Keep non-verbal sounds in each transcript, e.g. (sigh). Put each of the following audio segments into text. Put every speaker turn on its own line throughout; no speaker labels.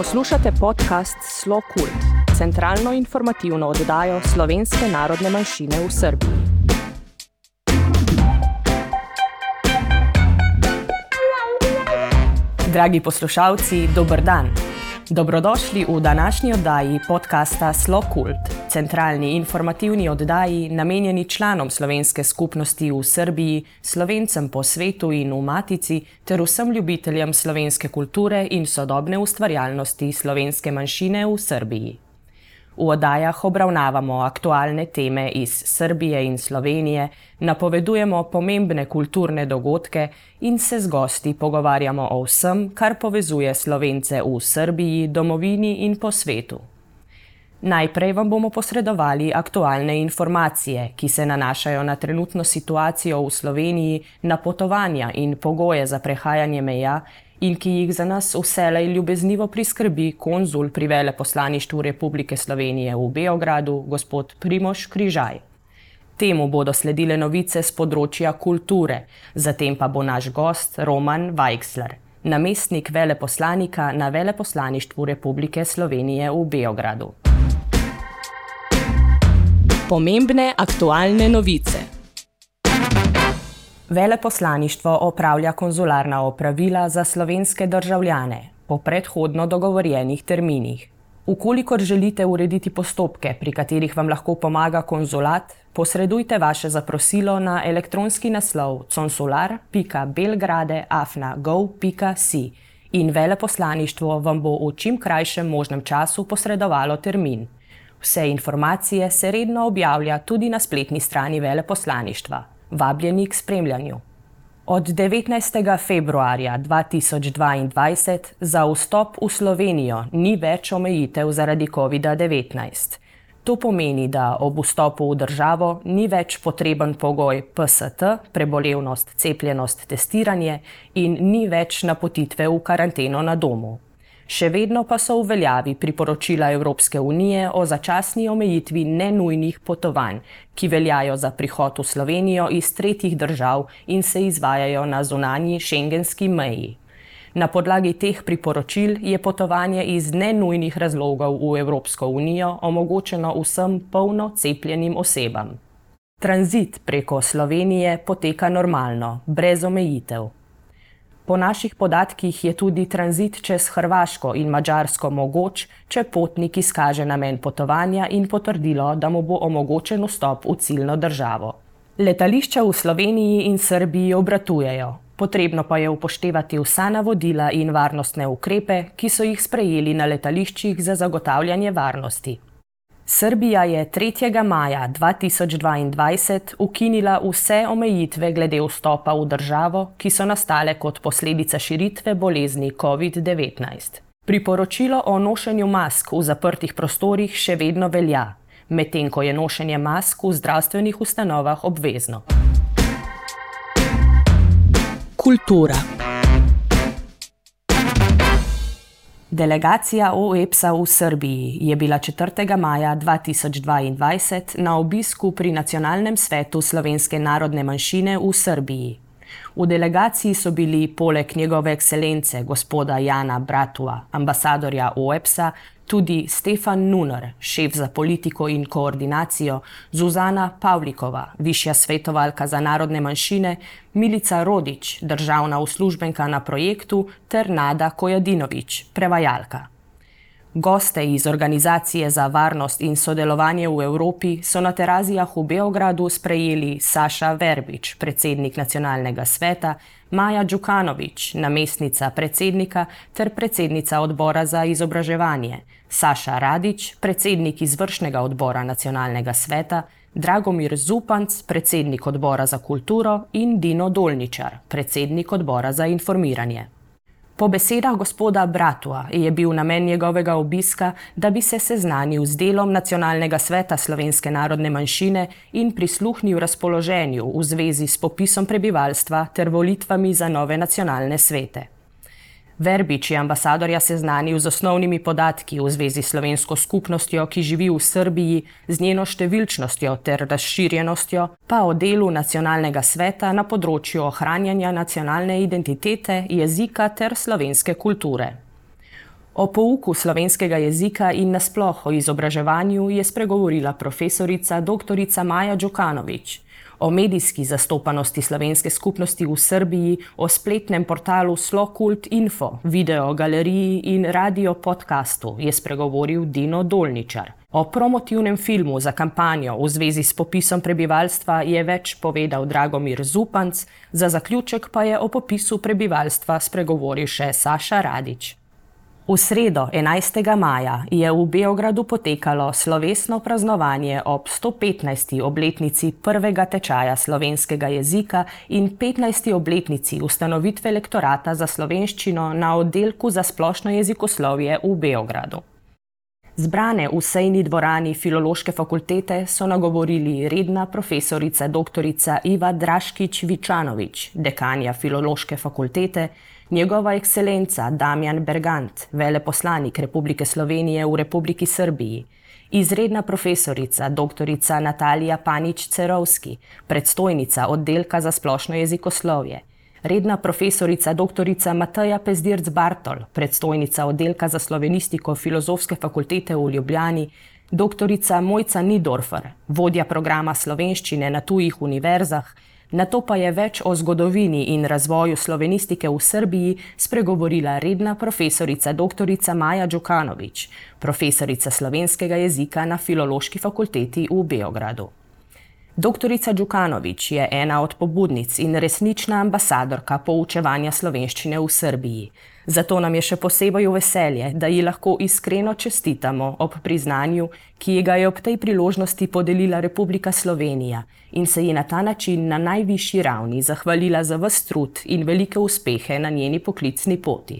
Poslušate podcast Slo Kult, centralno informativno oddajo slovenske narodne manjšine v Srbiji. Dragi poslušalci, dober dan. Dobrodošli v današnji oddaji podcasta Slo Kult, centralni informativni oddaji, namenjeni članom slovenske skupnosti v Srbiji, slovencem po svetu in v Matici, ter vsem ljubiteljem slovenske kulture in sodobne ustvarjalnosti slovenske manjšine v Srbiji. V oddajah obravnavamo aktualne teme iz Srbije in Slovenije, napovedujemo pomembne kulturne dogodke in se z gosti pogovarjamo o vsem, kar povezuje Slovence v Srbiji, domovini in po svetu. Najprej vam bomo posredovali aktualne informacije, ki se nanašajo na trenutno situacijo v Sloveniji, na potovanja in pogoje za prehajanje meja, in ki jih za nas vselej ljubeznivo priskrbi konzul pri veleposlaništvu Republike Slovenije v Beogradu, gospod Primoš Križaj. Temu bodo sledile novice z področja kulture, zatem pa bo naš gost Roman Weichsler, namestnik veleposlanika na veleposlaništvu Republike Slovenije v Beogradu pomembne aktualne novice. Veleposlaništvo opravlja konzularna opravila za slovenske državljane po predhodno dogovorjenih terminih. Ukolikor želite urediti postopke, pri katerih vam lahko pomaga konzulat, posredujte vaše zaprosilo na elektronski naslov consular.belgrade.afna.gov.si in veleposlaništvo vam bo v čim krajšem možnem času posredovalo termin. Vse informacije se redno objavlja tudi na spletni strani veleposlaništva. Vabljeni k spremljanju. Od 19. februarja 2022 za vstop v Slovenijo ni več omejitev zaradi COVID-19. To pomeni, da ob vstopu v državo ni več potreben pogoj PST, prebolevnost, cepljenost, testiranje in ni več napotitve v karanteno na domu. Še vedno pa so v veljavi priporočila Evropske unije o začasni omejitvi nenujnih potovanj, ki veljajo za prihod v Slovenijo iz tretjih držav in se izvajajo na zunanji šengenski meji. Na podlagi teh priporočil je potovanje iz nenujnih razlogov v Evropsko unijo omogočeno vsem polno cepljenim osebam. Tranzit preko Slovenije poteka normalno, brez omejitev. Po naših podatkih je tudi tranzit čez Hrvaško in Mačarsko mogoč, če potnik izkaže namen potovanja in potrdilo, da mu bo omogočen vstop v ciljno državo. Letališča v Sloveniji in Srbiji obratujejo, potrebno pa je upoštevati vsa navodila in varnostne ukrepe, ki so jih sprejeli na letališčih za zagotavljanje varnosti. Srbija je 3. maja 2022 ukinila vse omejitve glede vstopa v državo, ki so nastale kot posledica širitve bolezni COVID-19. Priporočilo o nošenju mask v zaprtih prostorih še vedno velja, medtem ko je nošenje mask v zdravstvenih ustanovah obvezno. Kultura. Delegacija OEPS-a v Srbiji je bila 4. maja 2022 na obisku pri Nacionalnem svetu slovenske narodne manjšine v Srbiji. V delegaciji so bili poleg njegove ekscelence gospoda Jana Bratua, ambasadorja OEPS-a, tudi Stefan Nunar, šef za politiko in koordinacijo, Zuzana Pavlikova, višja svetovalka za narodne manjšine, Milica Rodič, državna uslužbenka na projektu, ter Nada Kojadinovič, prevajalka. Goste iz Organizacije za varnost in sodelovanje v Evropi so na terazijah v Beogradu sprejeli Saša Verbič, predsednik nacionalnega sveta, Maja Đukanovič, namestnica predsednika ter predsednica odbora za izobraževanje, Saša Radič, predsednik izvršnega odbora nacionalnega sveta, Dragomir Zupanc, predsednik odbora za kulturo in Dino Dolničar, predsednik odbora za informiranje. Po besedah gospoda Bratua je bil namen njegovega obiska, da bi se seznanil z delom Nacionalnega sveta slovenske narodne manjšine in prisluhnil razpoloženju v zvezi s popisom prebivalstva ter volitvami za nove nacionalne svete. Verbič je ambasadorja seznanil z osnovnimi podatki v zvezi s slovensko skupnostjo, ki živi v Srbiji, z njeno številčnostjo ter razširjenostjo, pa o delu nacionalnega sveta na področju ohranjanja nacionalne identitete, jezika ter slovenske kulture. O pouku slovenskega jezika in nasploh o izobraževanju je spregovorila profesorica dr. Maja Djukanovič o medijski zastopanosti slovenske skupnosti v Srbiji, o spletnem portalu Slokult Info, videogaleriji in radio podkastu je spregovoril Dino Dolničar. O promotivnem filmu za kampanjo v zvezi s popisom prebivalstva je več povedal Dragomir Zupanc, za zaključek pa je o popisu prebivalstva spregovoril še Saša Radič. V sredo 11. maja je v Beogradu potekalo slovesno praznovanje ob 115. obletnici prvega tečaja slovenskega jezika in 15. obletnici ustanovitve lektorata za slovenščino na oddelku za splošno jezikoslovje v Beogradu. Zbrane v sejni dvorani Filološke fakultete so nagovorili redna profesorica dr. Iva Draškič-Vičanovič, dekanja Filološke fakultete, njegova ekscelenca Damjan Bergant, veleposlanik Republike Slovenije v Republiki Srbiji, izredna profesorica dr. Natalija Panič-Cerovski, predstojnica oddelka za splošno jezikoslovje, redna profesorica dr. Mateja Pezdirc Bartol, predstojnica oddelka za slovenistiko Filozofske fakultete v Ljubljani, dr. Mojca Nidorfer, vodja programa slovenščine na tujih univerzah, Na to pa je več o zgodovini in razvoju slovenistike v Srbiji spregovorila redna profesorica dr. Maja Djukanovič, profesorica slovenskega jezika na Filološki fakulteti v Beogradu. Doktorica Djukanovič je ena od pobudnic in resnična ambasadorka poučevanja slovenščine v Srbiji. Zato nam je še posebej v veselje, da ji lahko iskreno čestitamo ob priznanju, ki ga je ob tej priložnosti podelila Republika Slovenija in se ji na ta način na najvišji ravni zahvalila za vse trud in velike uspehe na njeni poklicni poti.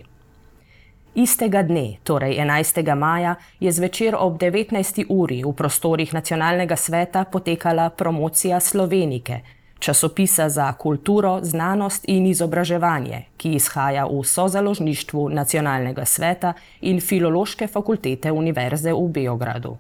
Istega dne, torej 11. maja, je zvečer ob 19. uri v prostorih Nacionalnega sveta potekala promocija Slovenike, časopisa za kulturo, znanost in izobraževanje, ki izhaja v sozaložništvu Nacionalnega sveta in Filološke fakultete Univerze v Beogradu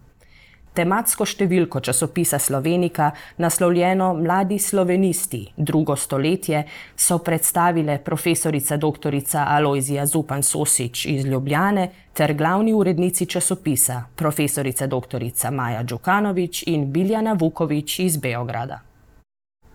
tematsko številko časopisa Slovenika, naslovljeno Mladi slovenisti, drugo stoletje, so predstavile profesorica dr. Alojzija Zupan Sosič iz Ljubljane ter glavni urednici časopisa, profesorica dr. Maja Djukanovič in Biljana Vukovič iz Beograda.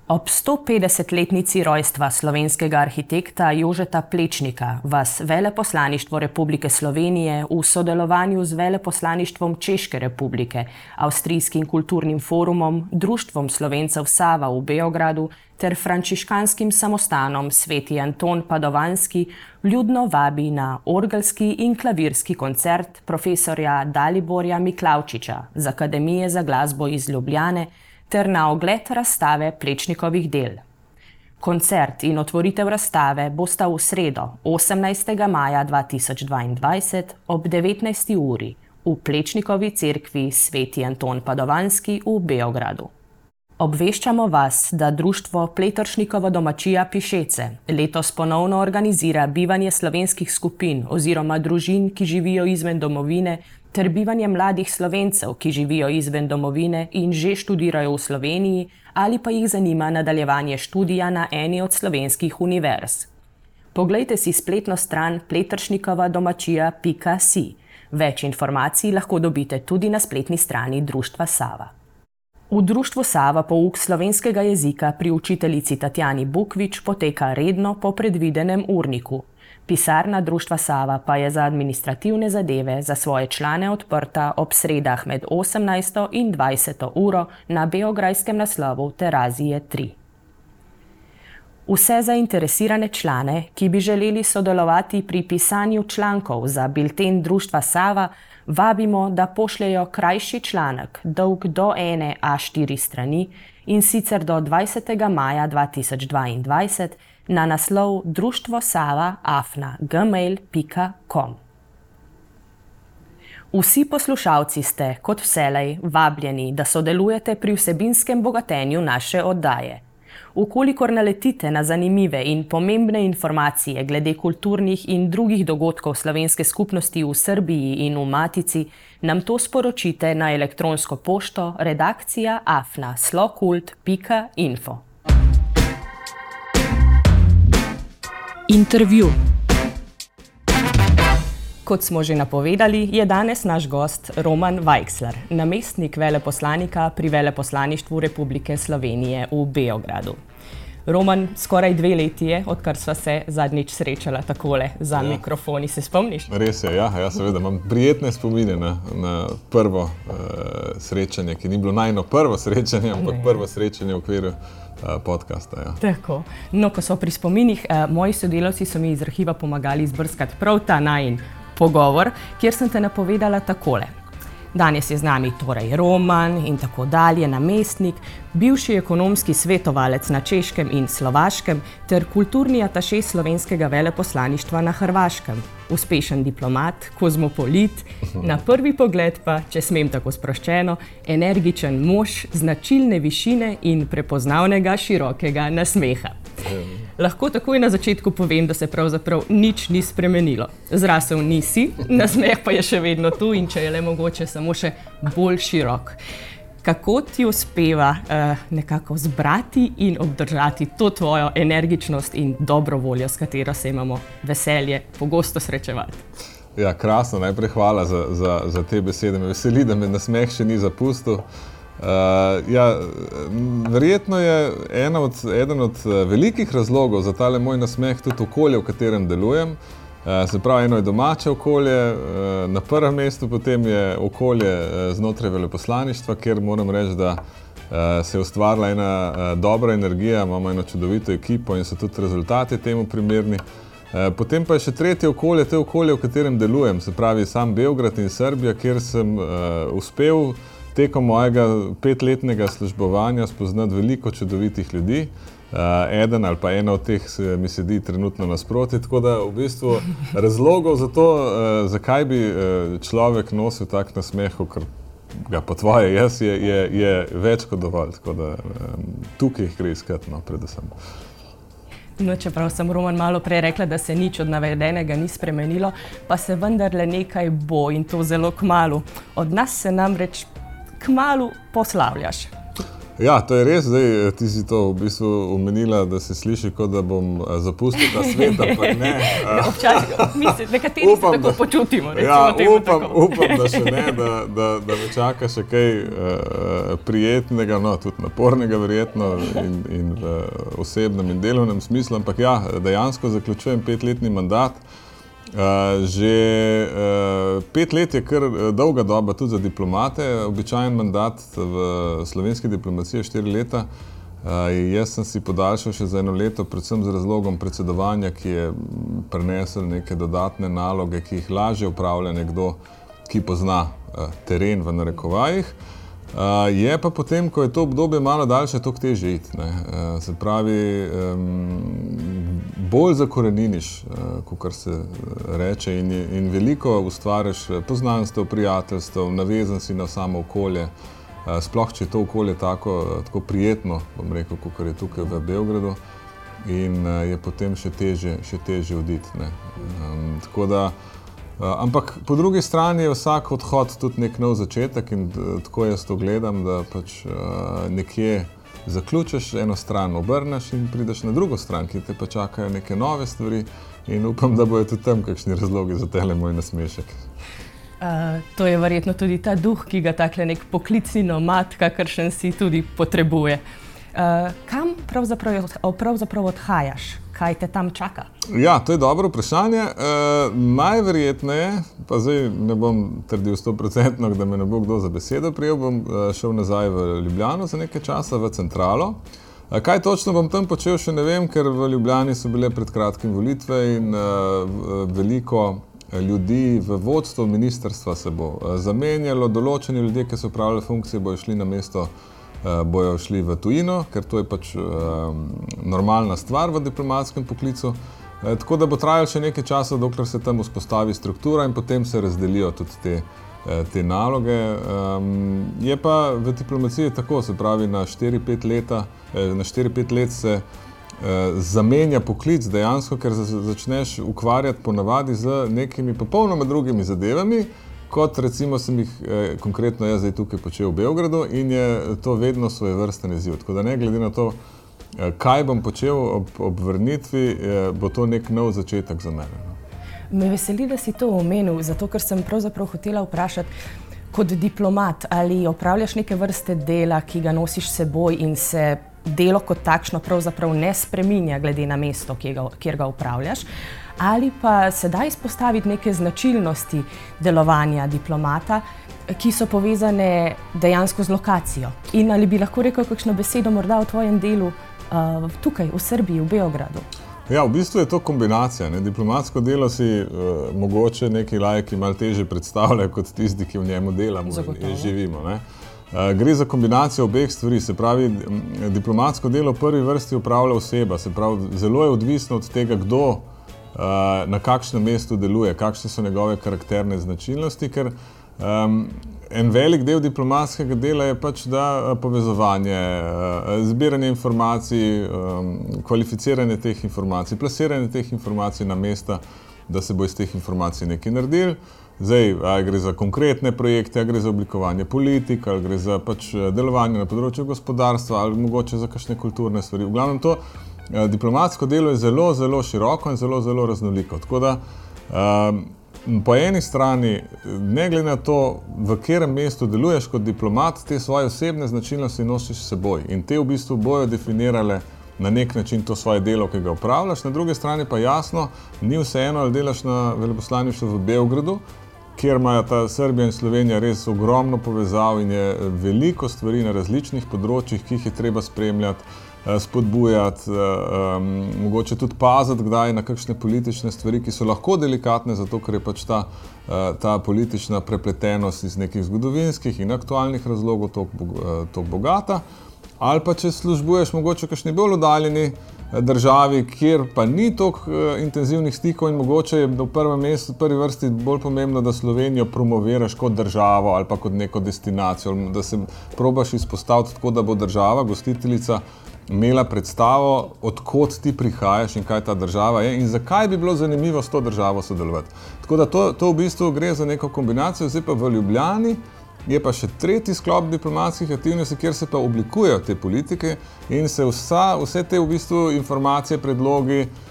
Ob 150-letnici rojstva slovenskega arhitekta Jožeta Plečnika vas Veleposlaništvo Republike Slovenije v sodelovanju z Veleposlaništvom Češke republike, Avstrijskim kulturnim forumom, Društvom Slovencev Sava v Beogradu ter frančiškanskim samostanom Sveti Anton Padovanski ljudno vabi na orgelski in klavirski koncert profesorja Daliborja Miklavčiča z Akademije za glasbo iz Ljubljane ter na ogled razstave Plečnikovih del. Koncert in otvoritev razstave bosta v sredo, 18. maja 2022 ob 19. uri v Plečnikovi cerkvi Sveti Anton Padovanski v Beogradu. Obveščamo vas, da Društvo Pletršnikova domačija Pišece letos ponovno organizira bivanje slovenskih skupin oziroma družin, ki živijo izven domovine, ter bivanje mladih slovencev, ki živijo izven domovine in že študirajo v Sloveniji, ali pa jih zanima nadaljevanje študija na eni od slovenskih univerz. Poglejte si spletno stran pletršnikova domačija.si. Več informacij lahko dobite tudi na spletni strani Društva Sava. V Društvu Sava pouk slovenskega jezika pri učiteljici Tatjani Bukvič poteka redno po predvidenem urniku, Pisarna Društva Sava pa je za administrativne zadeve za svoje člane odprta ob sredah med 18. in 20. uro na beograjskem naslovu Terazije 3. Vse zainteresirane člane, ki bi želeli sodelovati pri pisanju člankov za bilten Društva Sava, vabimo, da pošljajo krajši članek, dolg do ene A4 strani in sicer do 20. maja 2022 na naslov Društvo Sava Afna gmail.com. Vsi poslušalci ste, kot vselej, vabljeni, da sodelujete pri vsebinskem bogatenju naše oddaje. Ukolikor naletite na zanimive in pomembne informacije glede kulturnih in drugih dogodkov slovenske skupnosti v Srbiji in v Matici, nam to sporočite na elektronsko pošto redakcija afna.slokult.info. Intervju. Kot smo že napovedali, je danes naš gost Roman Weichsler, namestnik veleposlanika pri Veleposlaništvu Republike Slovenije v Beogradu. Roman, skoraj dve leti je, odkar sva se zadnjič srečala takole za ja. mikrofoni. Se spomniš?
Res je, ja, ja seveda imam prijetne spomine na, na prvo uh, srečanje, ki ni bilo najno prvo srečanje, ampak prvo srečanje v okviru uh, podcasta. Ja.
Tako. No, ko so pri spominih, uh, moji sodelavci so mi iz arhiva pomagali izbrskati prav ta najn pogovor, kjer sem te napovedala takole. Danes je z nami torej Roman in tako dalje, namestnik, bivši ekonomski svetovalec na Češkem in Slovaškem ter kulturni ataše slovenskega veleposlaništva na Hrvaškem. Uspešen diplomat, kozmopolit, (laughs) na prvi pogled pa, če smem tako sproščeno, energičen mož značilne višine in prepoznavnega širokega nasmeha. Lahko takoj na začetku povem, da se pravzaprav nič ni spremenilo. Zrasel nisi, nasmeh pa je še vedno tu in če je le mogoče, samo še bolj širok. Kako ti uspeva uh, nekako zbrati in obdržati to tvojo energičnost in dobro voljo, s katero se imamo veselje pogosto srečevati?
Ja, krasno, najprej hvala za, za, za te besede. Me veseli, da me nasmeh še ni zapustil. Ja, verjetno je od, eden od eh, velikih razlogov za tale moj nasmeh tudi okolje, v katerem delujem. Uh, se pravi, eno je domače okolje, uh, na prvem mestu potem je okolje uh, znotraj veleposlaništva, kjer moram reči, da uh, se je ustvarila ena uh, dobra energija, imamo eno čudovito ekipo in so tudi rezultati temu primerni. Uh, potem pa je še tretje okolje, to je okolje, v katerem delujem, se pravi, sam Beograd in Srbija, kjer sem uh, uspel tekom mojega petletnega službovanja spoznati veliko čudovitih ljudi. Uh, eden ali pa ena od teh mi sedi trenutno nasproti. Tako da v bistvu razlogov za to, uh, zakaj bi uh, človek nosil tak nasmeh, kot ga po tvoje jaz, je, je, je več kot dovolj. Tako da um, tukaj jih gre iskati, no, predvsem.
No, čeprav sem Roman malo prej rekla, da se nič od navedenega ni spremenilo, pa se vendarle nekaj bo in to zelo kmalo. Od nas se namreč kmalo poslavljaš.
Ja, to je res, zdaj ti si to v bistvu omenila, da se sliši, kot da bom eh, zapustil ta svet. Ne, (laughs)
ja, Občasno, mislim, nekateri upam, se tako da, počutimo.
Ja, upam, upam, da še ne, da, da, da me čaka še kaj uh, prijetnega, no, tudi napornega, verjetno in, in v osebnem in delovnem smislu. Ampak ja, dejansko zaključujem petletni mandat. Uh, že uh, pet let je kar eh, dolga doba tudi za diplomate. Običajen mandat v slovenski diplomaciji je štiri leta. Uh, jaz sem si podaljšal še za eno leto, predvsem z razlogom predsedovanja, ki je prenesel neke dodatne naloge, ki jih lažje upravlja nekdo, ki pozna uh, teren v narekovajih. Uh, Uh, je pa potem, ko je to obdobje malo daljše, to teže iti. Uh, se pravi, um, bolj zakoreniniš, uh, kot se reče, in, in veliko ustvariš poznanstv, prijateljstv, navezan si na samo okolje. Uh, sploh, če je to okolje tako, tako prijetno, bom rekel, kot je tukaj v Beogradu, in uh, je potem še teže, še teže oditi. Um, tako da. Eh, ampak po drugi strani je vsak odhod tudi nek nov začetek in eh, tako jaz to gledam, da pač uh, nekje zaključiš eno stran, obrneš in prideš na drugo stran, ki te pa čakajo neke nove stvari in upam, da bojo tudi tam kakšni razlogi za tele moj nasmešek.
Uh, to je verjetno tudi ta duh, ki ga takle nek poklicni nomad, kakršen si tudi potrebuje. Uh, kam pravzaprav, pravzaprav odhajaš? Kaj te tam čaka?
Ja, to je dobro vprašanje. E, najverjetneje, pa zdaj ne bom trdil 100%, da me ne bo kdo za besedo prijel, bom eh, šel nazaj v Ljubljano za nekaj časa, v centralo. E, kaj točno bom tam počel, še ne vem, ker v Ljubljani so bile pred kratkim volitve in e, veliko ljudi v vodstvu ministrstva se bo zamenjalo, določeni ljudje, ki so upravljali funkcije, bojo šli na mesto. Eh, bojo šli v tujino, ker to je pač um, normalna stvar v diplomatskem poklicu. E, tako da bo trajalo še nekaj časa, dokler se tam vzpostavi struktura in potem se razdelijo tudi te, te naloge. Je pa v diplomaciji tako, se pravi, na 4-5 let se zamenja poklic dejansko, ker začneš ukvarjati ponavadi z nekimi popolnoma drugimi zadevami kot recimo sem jih eh, konkretno jaz zdaj tukaj počel v Beogradu in je to vedno svoj vrsten izziv. Tako da ne glede na to, eh, kaj bom počel ob, ob vrnitvi, eh, bo to nek nov začetek za mene. No.
Me veseli, da si to omenil, zato ker sem pravzaprav hotela vprašati, kot diplomat, ali opravljaš neke vrste dela, ki ga nosiš s seboj in se delo kot takšno pravzaprav ne spreminja, glede na mesto, kjer ga upravljaš. Ali pa se da izpostaviti neke značilnosti delovanja diplomata, ki so povezane dejansko z lokacijo. In ali bi lahko rekel kakšno besedo morda o tvojem delu uh, tukaj, v Srbiji, v Beogradu?
Ja, v bistvu je to kombinacija. Ne? Diplomatsko delo si uh, mogoče neki lajki malo teže predstavljajo kot tisti, ki v njemu delamo Zagotovo. in živimo. Ne? Gre za kombinacijo obeh stvari, se pravi, diplomatsko delo v prvi vrsti upravlja oseba, se pravi, zelo je odvisno od tega, kdo na kakšnem mestu deluje, kakšne so njegove karakterne značilnosti, ker um, en velik del diplomatskega dela je pač da povezovanje, zbiranje informacij, kvalificiranje teh informacij, plasiranje teh informacij na mesta, da se bo iz teh informacij nekaj naredil. Zdaj, ali gre za konkretne projekte, ali gre za oblikovanje politik, ali gre za pač eh, delovanje na področju gospodarstva, ali mogoče za kakšne kulturne stvari. V glavnem, to eh, diplomatsko delo je zelo, zelo široko in zelo, zelo raznoliko. Tako da, um, po eni strani, ne glede na to, v katerem mestu deluješ kot diplomat, te svoje osebne značilnosti nosiš s seboj in te v bistvu bojo definirale. Na nek način to svoje delo, ki ga upravljaš, na drugi strani pa jasno, ni vseeno, ali delaš na veleposlaništvu v Beogradu, kjer imajo ta Srbija in Slovenija res ogromno povezav in je veliko stvari na različnih področjih, ki jih je treba spremljati, eh, spodbujati, um, mogoče tudi paziti, kdaj na kakšne politične stvari, ki so lahko delikatne, zato ker je pač ta, ta politična prepletenost iz nekih zgodovinskih in aktualnih razlogov tako bogata. Ali pa če službuješ mogoče v kakšni bolj oddaljeni državi, kjer pa ni toliko uh, intenzivnih stikov in mogoče je v prvem mestu, v prvi vrsti bolj pomembno, da Slovenijo promoviraš kot državo ali pa kot neko destinacijo, da se probaš izpostaviti tako, da bo država, gostiteljica, imela predstavo, odkot ti prihajaš in kaj ta država je in zakaj bi bilo zanimivo s to državo sodelovati. Tako da to, to v bistvu gre za neko kombinacijo, zdaj pa v Ljubljani. Je pa še tretji sklop diplomatskih aktivnosti, kjer se pa oblikujejo te politike in se vsa, vse te v bistvu informacije, predlogi, eh,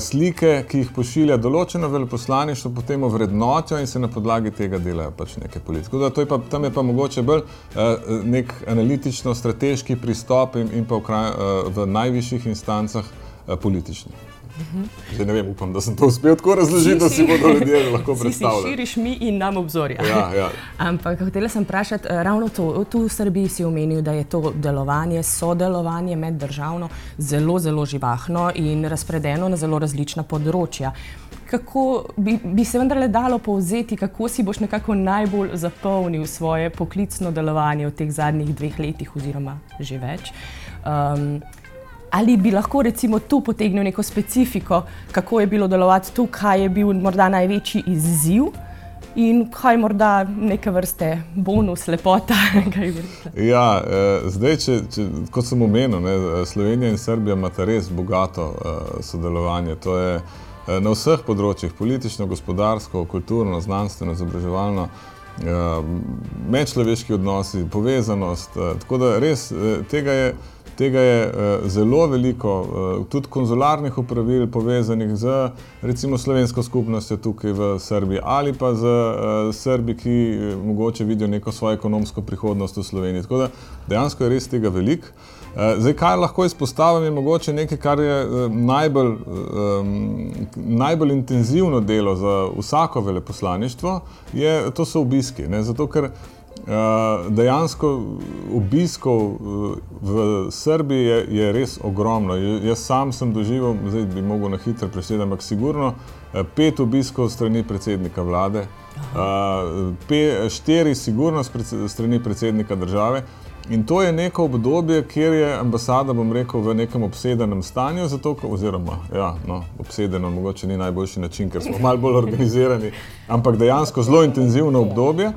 slike, ki jih pošilja določeno veleposlaništvo, potem ovrednotijo in se na podlagi tega delajo pač neke politike. Da, je pa, tam je pa mogoče bolj eh, nek analitično-strateški pristop in, in pa v, kraj, eh, v najvišjih instancah politični. Zdaj ne vem, upam, da sem to uspel tako razložiti, da si bodo ljudje lahko predstavljali.
Si širiš mi in nam obzorja.
Ja, ja.
Ampak hotela sem vprašati, eh, ravno to, tu v Srbiji si omenil, da je to delovanje, sodelovanje med državno zelo, zelo živahno in razpredeno na zelo različna področja. Kako bi, bi se vendarle dalo povzeti, kako si boš nekako najbolj zapolnil svoje poklicno delovanje v teh zadnjih dveh letih, oziroma že več? Um, Ali bi lahko recimo tu potegnil neko specifiko, kako je bilo delovati tu, kaj je bil morda največji izziv in kaj morda neke vrste bonus, lepota? (laughs)
ja, eh, zdaj, če, če, kot sem omenil, ne, Slovenija in Srbija imata res bogato eh, sodelovanje. To je eh, na vseh področjih, politično, gospodarsko, kulturno, znanstveno, izobraževalno. Medčloveški odnosi, povezanost. Tako da res tega je Tega je uh, zelo veliko, uh, tudi konzularnih upravil povezanih z recimo slovensko skupnostjo tukaj v Srbiji ali pa z uh, Srbi, ki uh, mogoče vidijo neko svojo ekonomsko prihodnost v Sloveniji. Tako da dejansko je res tega veliko. Zdaj, kar lahko izpostavim, je mogoče nekaj, kar je najbolj, um, najbolj intenzivno delo za vsako veleposlaništvo, je, to so obiski. Ne? Zato, ker dejansko obiskov eh, v Srbiji je, je res ogromno. Jaz sam sem doživel, zdaj bi mogel na hitro presedeti, ampak sigurno eh, pet obiskov strani predsednika vlade, pe, štiri sigurno strani predsednika države. In to je neko obdobje, kjer je ambasada, bom rekel, v nekem obsedenem stanju, zato, oziroma, ja, no, obsedeno, mogoče ni najboljši način, ker smo (laughs) malo bolj organizirani, ampak dejansko zelo intenzivno obdobje.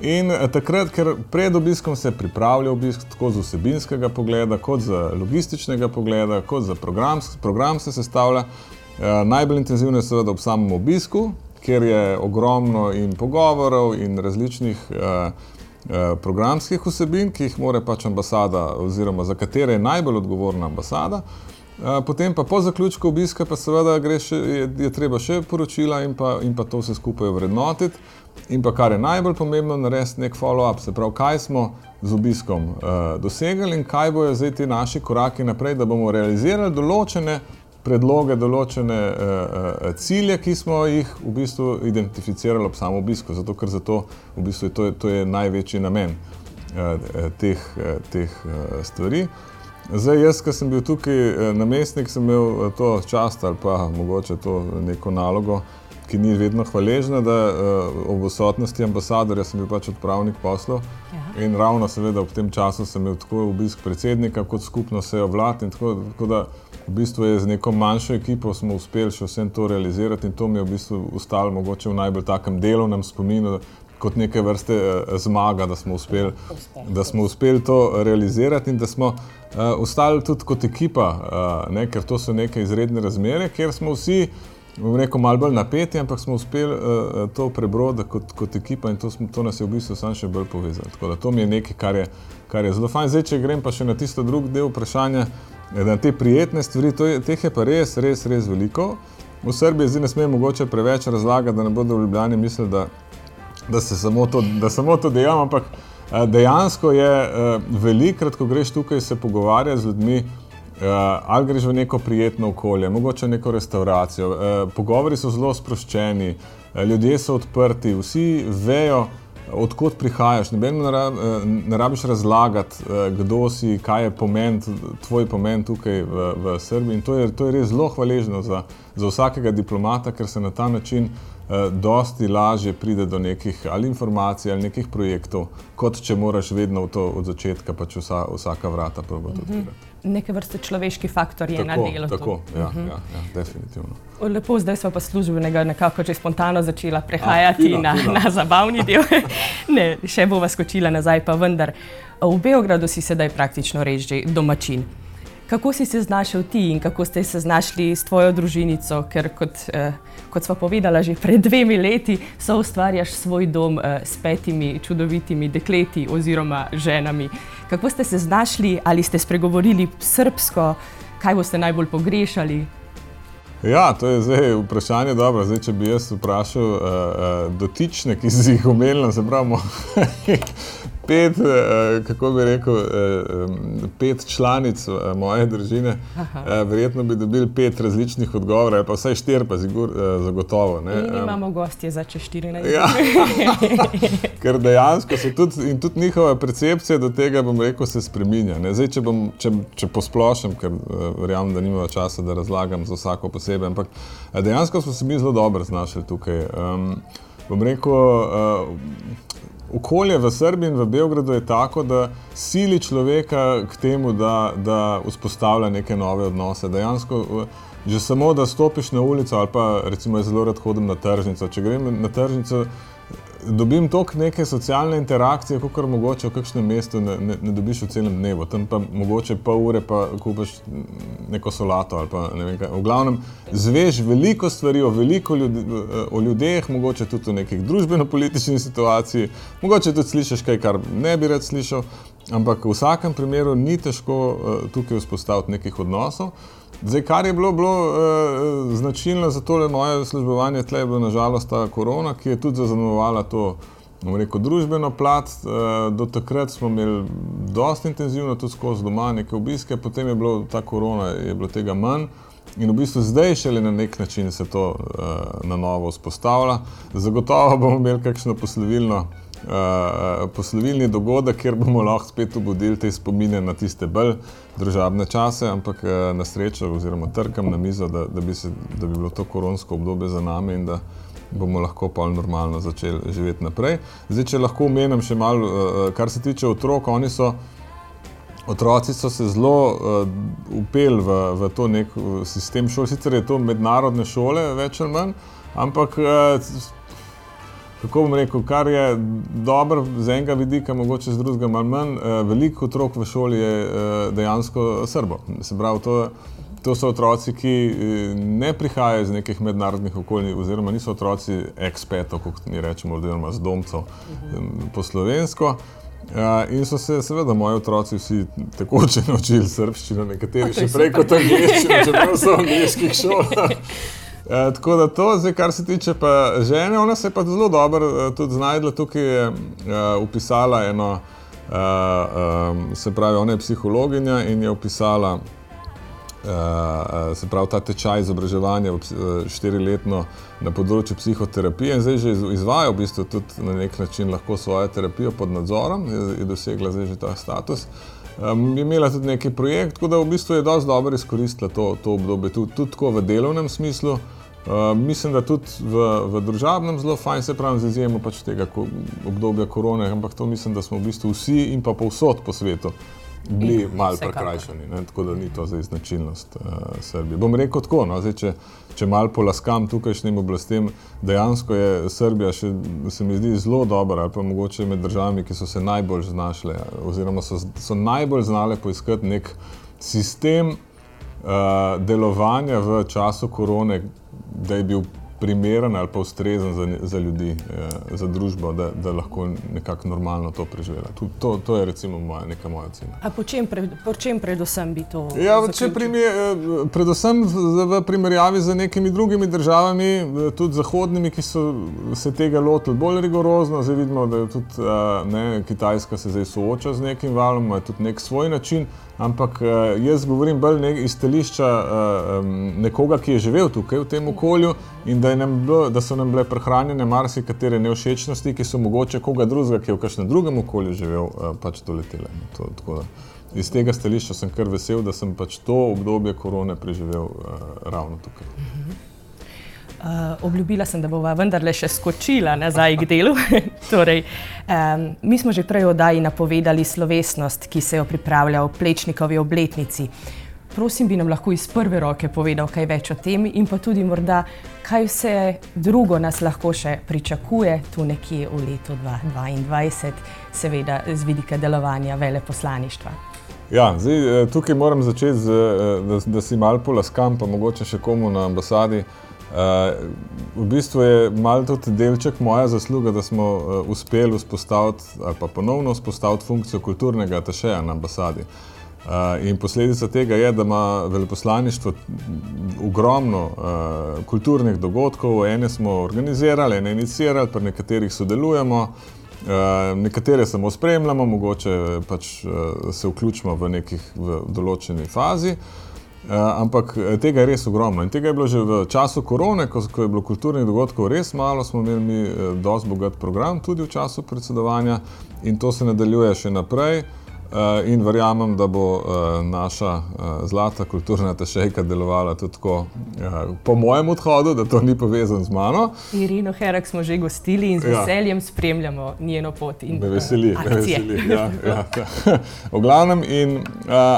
In eh, takrat, ker pred obiskom se pripravlja obisk tako z vsebinskega pogleda, kot z logističnega pogleda, kot za program, program se sestavlja. Eh, najbolj intenzivno je seveda ob samem obisku, ker je ogromno in pogovorov in različnih eh, programskih vsebin, ki jih more pač ambasada, oziroma za katere je najbolj odgovorna ambasada. Potem pa po zaključku obiska, pa seveda še, je, je treba še poročila in pa, in pa to vse skupaj vrednotiti. In pa kar je najbolj pomembno, narediti nek follow-up, se pravi, kaj smo z obiskom uh, dosegli in kaj bojo zdaj ti naši koraki naprej, da bomo realizirali določene predloge, določene uh, cilje, ki smo jih v bistvu identificirali ob samem obisku. Zato, ker zato, v bistvu, to, je, to je največji namen uh, teh, uh, teh uh, stvari. Zdaj, jaz, ki sem bil tukaj namestnik, sem imel to čast ali pa mogoče to neko nalogo, ki ni vedno hvaležna, da uh, ob odsotnosti ambasadorja sem bil pač odpravnik poslov. Ja. In ravno, seveda, ob tem času sem imel tako obisk predsednika, kot skupno sejo vlad. Tako, tako da, v bistvu je z neko manjšo ekipo smo uspeli še vse to realizirati, in to mi je v bistvu ostalo mogoče v najbolj takem delovnem spominu. Kot neke vrste uh, zmaga, da smo, uspeli, da smo uspeli to realizirati, in da smo uh, ostali tudi kot ekipa, uh, ne, ker to so neke izredne razmere, kjer smo vsi bom rekel, malo bolj napeti, ampak smo uspeli uh, to prebroditi kot, kot ekipa in to, smo, to nas je v bistvu samo še bolj povezalo. Tako da to mi je nekaj, kar je, kar je zelo fajn. Zdaj, če grem pa še na tisto drugi del vprašanja, na te prijetne stvari, je, teh je pa res, res, res veliko. V Srbiji zdaj ne smemo mogoče preveč razlagati, da ne bodo v Ljubljani mislili, da, da se samo to, da samo to dejam, ampak dejansko je velikrat, ko greš tukaj se pogovarjati z ljudmi, Uh, ali greš v neko prijetno okolje, mogoče neko restauracijo. Uh, pogovori so zelo sproščeni, uh, ljudje so odprti, vsi vejo, odkot prihajaš. Ne, rab, uh, ne rabiš razlagati, uh, kdo si, kaj je pomen, tvoj pomen tukaj v, v Srbiji. In to je, to je res zelo hvaležno za, za vsakega diplomata, ker se na ta način dosti lažje pride do nekih ali informacij ali nekih projektov, kot če moraš vedno to od začetka pač vsa, vsaka vrata probati odpreti. Mm -hmm
neke vrste človeški faktor je tako, na delu.
Tako, ja, uh -huh. ja, ja, definitivno.
Lepo, zdaj smo pa službenega nekako že spontano začela prehajati A, fino, na, fino. na zabavni del. (laughs) ne, še bova skočila nazaj, pa vendar. V Beogradu si sedaj praktično reč že domačin. Kako si se znašel ti in kako ste se znašli s tvojo družinico, ker kot, eh, kot smo povedali že pred dvemi leti, so ustvarjaš svoj dom eh, s petimi čudovitimi dekleti oziroma ženami. Kako ste se znašli, ali ste spregovorili srpsko, kaj boste najbolj pogrešali?
Ja, to je zdaj vprašanje. Zdaj, če bi jaz vprašal uh, uh, dotične, ki si jih omenil, se pravi, (laughs) pet, uh, kako bi rekel, uh, pet članic uh, moje družine, uh, verjetno bi dobili pet različnih odgovorov, pa vsaj štiri, pa zigur, zagotovo.
Ne. Mi imamo gostje za če 14.
Ja. (laughs) Ker dejansko se tudi, tudi njihova percepcija do tega, bom rekel, se spremenja. Zdaj, če, bom, če, če posplošim, ker verjamem, da nimamo časa, da razlagam za vsako posebej. Ampak eh, dejansko smo se mi zelo dobro znašli tukaj. Um, bom rekel, uh, okolje v Srbiji in v Beogradu je tako, da sili človeka k temu, da, da vzpostavlja neke nove odnose. Dejansko, že samo da stopiš na ulico, ali pa recimo zelo rad hodim na tržnico. Če grem na tržnico, dobim toliko neke socialne interakcije, kot mogoče v kakšnem mestu ne, ne, ne dobiš v celem dnevu. Tam pa mogoče pol ure pa kupiš neko solato ali pa ne vem kaj. V glavnem zveš veliko stvari o veliko ljudi, o ljudeh, mogoče tudi o nekih družbeno-političnih situacijah, mogoče tudi slišiš kaj, kar ne bi rad slišal, ampak v vsakem primeru ni težko uh, tukaj vzpostaviti nekih odnosov. Zdaj, kar je bilo, bilo uh, značilno za tole moje službovanje, tle je bila nažalost ta korona, ki je tudi zaznamovala to rekel, družbeno plat. Uh, do takrat smo imeli dosta intenzivno tudi skozi doma neke obiske, potem je bilo ta korona, je bilo tega manj. In v bistvu zdaj šele na nek način se to uh, na novo vzpostavlja. Zagotovo bomo imeli kakšno poslovilno uh, poslovilni dogodek, kjer bomo lahko spet obudili te spomine na tiste bolj družabne čase, ampak uh, na srečo, oziroma trkam na mizo, da, da, bi se, da bi bilo to koronsko obdobje za nami in da bomo lahko pa normalno začeli živeti naprej. Zdaj, če lahko omenim še malo, uh, kar se tiče otrok, oni so. Otroci so se zelo uh, upeli v, v to nek sistem šol, sicer je to mednarodne šole, več ali manj, ampak uh, kako bom rekel, kar je dobro z enega vidika, mogoče z drugega malo manj, eh, veliko otrok v šoli je eh, dejansko srbo. Se pravi, to, to so otroci, ki eh, ne prihajajo iz nekih mednarodnih okolij, oziroma niso otroci ekspetov, kot mi rečemo, oziroma z domcev po slovensko. Uh, in so se, seveda, moji otroci vsi tekoče (laughs) naučili srbščino, nekateri še prej kot angliščino, čeprav so v angliških šolah. (laughs) E, tako da to, zdaj, kar se tiče žene, ona se je pa zelo dobro uh, tudi znašla. Tukaj je uh, upisala eno, uh, um, se pravi, ona je psihologinja in je upisala uh, pravi, ta tečaj izobraževanja štiriletno na področju psihoterapije in zdaj že izvaja v bistvu tudi na nek način lahko svojo terapijo pod nadzorom, je, je dosegla zdaj že ta status. Um, je imela tudi neki projekt, tako da v bistvu je dosti dobro izkoristila to, to obdobje, tudi, tudi v delovnem smislu. Uh, mislim, da tudi v, v družabnem zelo fajn, se pravi, z izjemo pač tega ko, obdobja korone, ampak to mislim, da smo v bistvu vsi in pa povsod po svetu bili malo prekrajšani, ne? tako da ni to zdaj značilnost uh, Srbije. Bom rekel tako, no? zdaj, če, če malo polaskam tukajšnjim oblastem, dejansko je Srbija še, se mi zdi, zelo dobra, ali pa mogoče med državami, ki so se najbolj znašle, oziroma so, so najbolj znale poiskati nek sistem uh, delovanja v času korone, da je bil primeren ali pa ustrezen za, za ljudi, eh, za družbo, da, da lahko nekako normalno to preživela. To, to, to je recimo moja, neka moja ocena.
Po čem, pred, po čem predvsem bi to?
Ja, primer, eh, predvsem v primerjavi z nekimi drugimi državami, eh, tudi zahodnimi, ki so se tega lotili bolj rigorozno. Zdaj vidimo, da je tudi ne, Kitajska se zdaj sooča z nekim valom, ima tudi nek svoj način. Ampak jaz govorim bolj ne, iz stališča nekoga, ki je živel tukaj v tem okolju in da, bilo, da so nam bile prehranjene marsikatere neošečnosti, ki so mogoče koga drugega, ki je v kakšnem drugem okolju živel, eh, pač doletele. To, tako, iz tega stališča sem kar vesel, da sem pač to obdobje korone preživel ravno tukaj.
Uh, obljubila sem, da bova vendarle še skočila nazaj k delu. (laughs) torej, um, mi smo že prej v oddaji napovedali slovesnost, ki se jo pripravlja v Plečnikovi obletnici. Prosim, bi nam lahko iz prve roke povedal kaj več o tem in pa tudi morda, kaj vse drugo nas lahko še pričakuje tu nekje v letu 2022, seveda z vidika delovanja veleposlaništva.
Ja, zdaj, eh, tukaj moram začeti, z, eh, da, da si malo polaskam, pa mogoče še komu na ambasadi. Uh, v bistvu je malo tudi delček moja zasluga, da smo uh, uspeli vzpostaviti ali pa ponovno vzpostaviti funkcijo kulturnega tašeja na ambasadi. Uh, Uh, in posledica tega je, da ima veleposlaništvo ogromno uh, kulturnih dogodkov, ene smo organizirali, ene inicirali, pri nekaterih sodelujemo, uh, nekatere samo spremljamo, mogoče pač uh, se vključimo v nekih v določeni fazi. Uh, ampak tega je res ogromno. In tega je bilo že v času korone, ko, ko je bilo kulturnih dogodkov res malo, smo imeli mi uh, dosti bogat program, tudi v času predsedovanja, in to se nadaljuje še naprej. Uh, in verjamem, da bo uh, naša uh, zlata kulturna tešejka delovala tudi tako, po mojem odhodu, da to ni povezano z mano.
Irino Herak smo že gostili in z ja. veseljem spremljamo njeno pot. In,
me veseli, uh, me veseli. Ja, ja, ja. (laughs) v glavnem, in uh,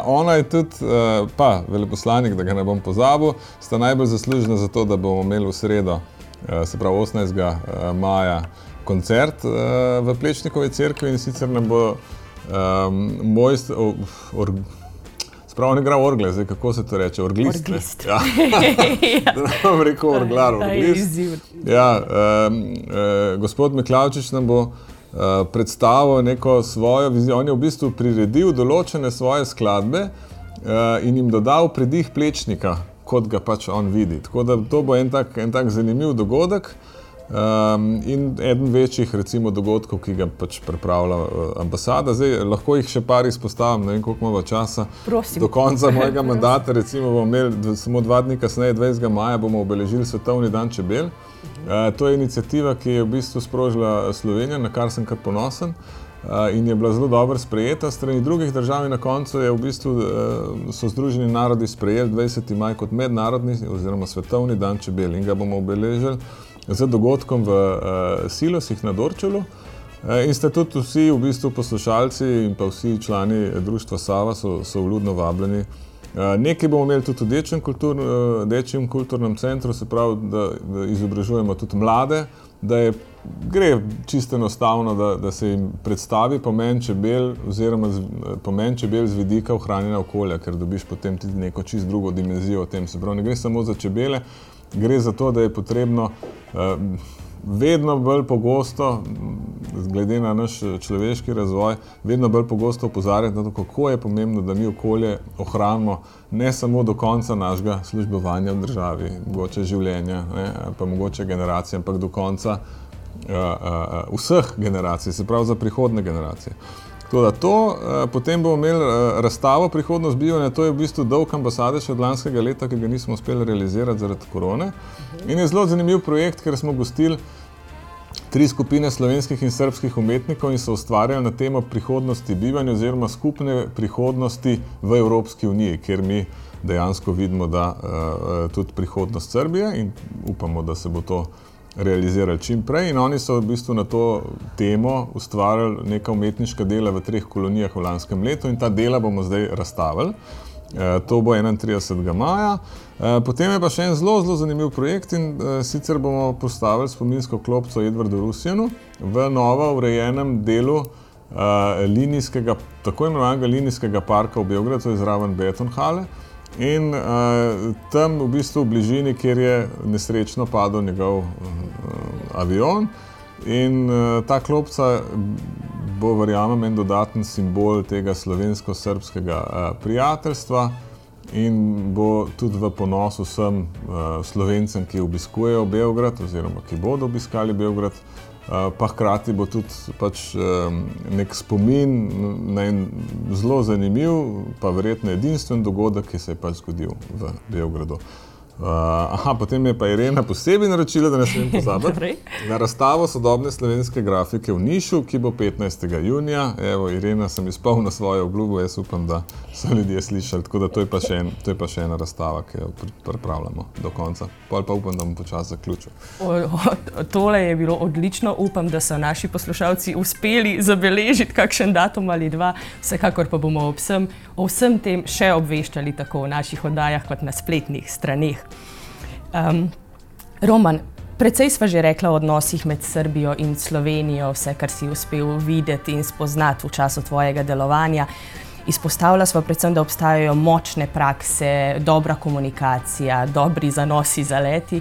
ona je tudi, uh, pa veleposlanik, da ga ne bom pozabil, sta najbolj zaslužna za to, da bomo imeli v sredo, uh, se pravi 18. Uh, maja, koncert uh, v Plečnikovi cerkvi in sicer ne bo. Um, moj, or, spravo ne gre orgle, zdaj kako se to reče, orglist.
orglist.
Ja. (laughs) (laughs) da ne bom rekel orglar, orglist. Ja, um, uh, gospod Miklavčič nam bo uh, predstavil neko svojo vizijo. On je v bistvu priredil določene svoje skladbe uh, in jim dodal predih plečnika, kot ga pač on vidi. Tako da to bo en tak, en tak zanimiv dogodek. Um, in eden večjih, recimo, dogodkov, ki ga pač pripravlja uh, ambasada. Zdaj, lahko jih še par izpostavim, ne vem, koliko imamo časa.
Prosim.
Do konca mojega (laughs) mandata, recimo, bomo imeli samo dva dni kasneje, 20. maja, bomo obeležili Svetovni dan čebel. Uh, to je inicijativa, ki je v bistvu sprožila Slovenija, na kar sem kar ponosen. Uh, in je bila zelo dobro sprejeta strani drugih držav, in na koncu je v bistvu uh, so Združeni narodi sprejeli 20. maj kot mednarodni oziroma svetovni dan čebel in ga bomo obeležili z dogodkom v uh, Silosih na Dorčelu. Uh, in ste tudi vsi, v bistvu poslušalci in pa vsi člani društva Sava, so, so vljudno vabljeni. Nekaj bomo imeli tudi v Dečjem, kultur, Dečjem kulturnem centru, se pravi, da, da izobražujemo tudi mlade, da je, gre čisto enostavno, da, da se jim predstavi pomen čebel, oziroma z, pomen čebel z vidika ohranjanja okolja, ker dobiš potem tudi neko čisto drugo dimenzijo o tem. Se pravi, ne gre samo za čebele, gre za to, da je potrebno uh, vedno bolj pogosto glede na naš človeški razvoj, vedno bolj pogosto opozarjati na to, kako je pomembno, da mi okolje ohranimo ne samo do konca našega službovanja v državi, mogoče življenja, ne, pa mogoče generacije, ampak do konca uh, uh, vseh generacij, se pravi za prihodne generacije. Da to, eh, potem bomo imeli eh, razstavo prihodnost bivanja, to je v bistvu dolg ambasade še od lanskega leta, ki ga nismo uspeli realizirati zaradi korone. In je zelo zanimiv projekt, ker smo gostili tri skupine slovenskih in srpskih umetnikov in so ustvarjali na temo prihodnosti bivanja oziroma skupne prihodnosti v Evropski uniji, kjer mi dejansko vidimo, da uh, tudi prihodnost Srbije in upamo, da se bo to realizirali čim prej. In oni so v bistvu na to temo ustvarjali neka umetniška dela v treh kolonijah v lanskem letu in ta dela bomo zdaj razstavili. E, to bo 31. maja. E, potem je pa še en zelo, zelo zanimiv projekt in e, sicer bomo postavili spominsko klopco Edvardu Rusjanu v novo urejenem delu linijskega, tako imenovanega linijskega parka v Beogradu, to je zraven Betonhale. In uh, tam, v bistvu v bližini, kjer je nesrečno padel njegov uh, avion, in uh, ta klopca bo, verjamem, en dodaten simbol tega slovensko-srpskega uh, prijateljstva in bo tudi v ponos vsem uh, slovencem, ki obiskujejo Beograd, oziroma ki bodo obiskali Beograd. Eh, pa hkrati bo tudi pač nek spomin na en zelo zanimiv, pa verjetno edinstven dogodek, ki se je pač zgodil v Beogradu. Uh, aha, potem je pa Irena posebej naročila, da ne smem pozabiti na razstavo sodobne slovenske grafike v Nišu, ki bo 15. junija. Evo, Irena, sem izpolnila svojo obljubo, jaz upam, da so ljudje slišali. Tako da to je pa še, en, to je pa še ena razstava, ki jo pripravljamo do konca. Pol pa upam, da bom počasi zaključil.
O, o, tole je bilo odlično. Upam, da so naši poslušalci uspeli zabeležiti kakšen datum ali dva. Vsekakor pa bomo o vsem, o vsem tem še obveščali tako v naših oddajah kot na spletnih straneh. Um, Roman, precej smo že rekli o odnosih med Srbijo in Slovenijo, vse, kar si uspel videti in spoznati v času tvojega delovanja. Izpostavila smo predvsem, da obstajajo močne prakse, dobra komunikacija, dobri zanosi za leti.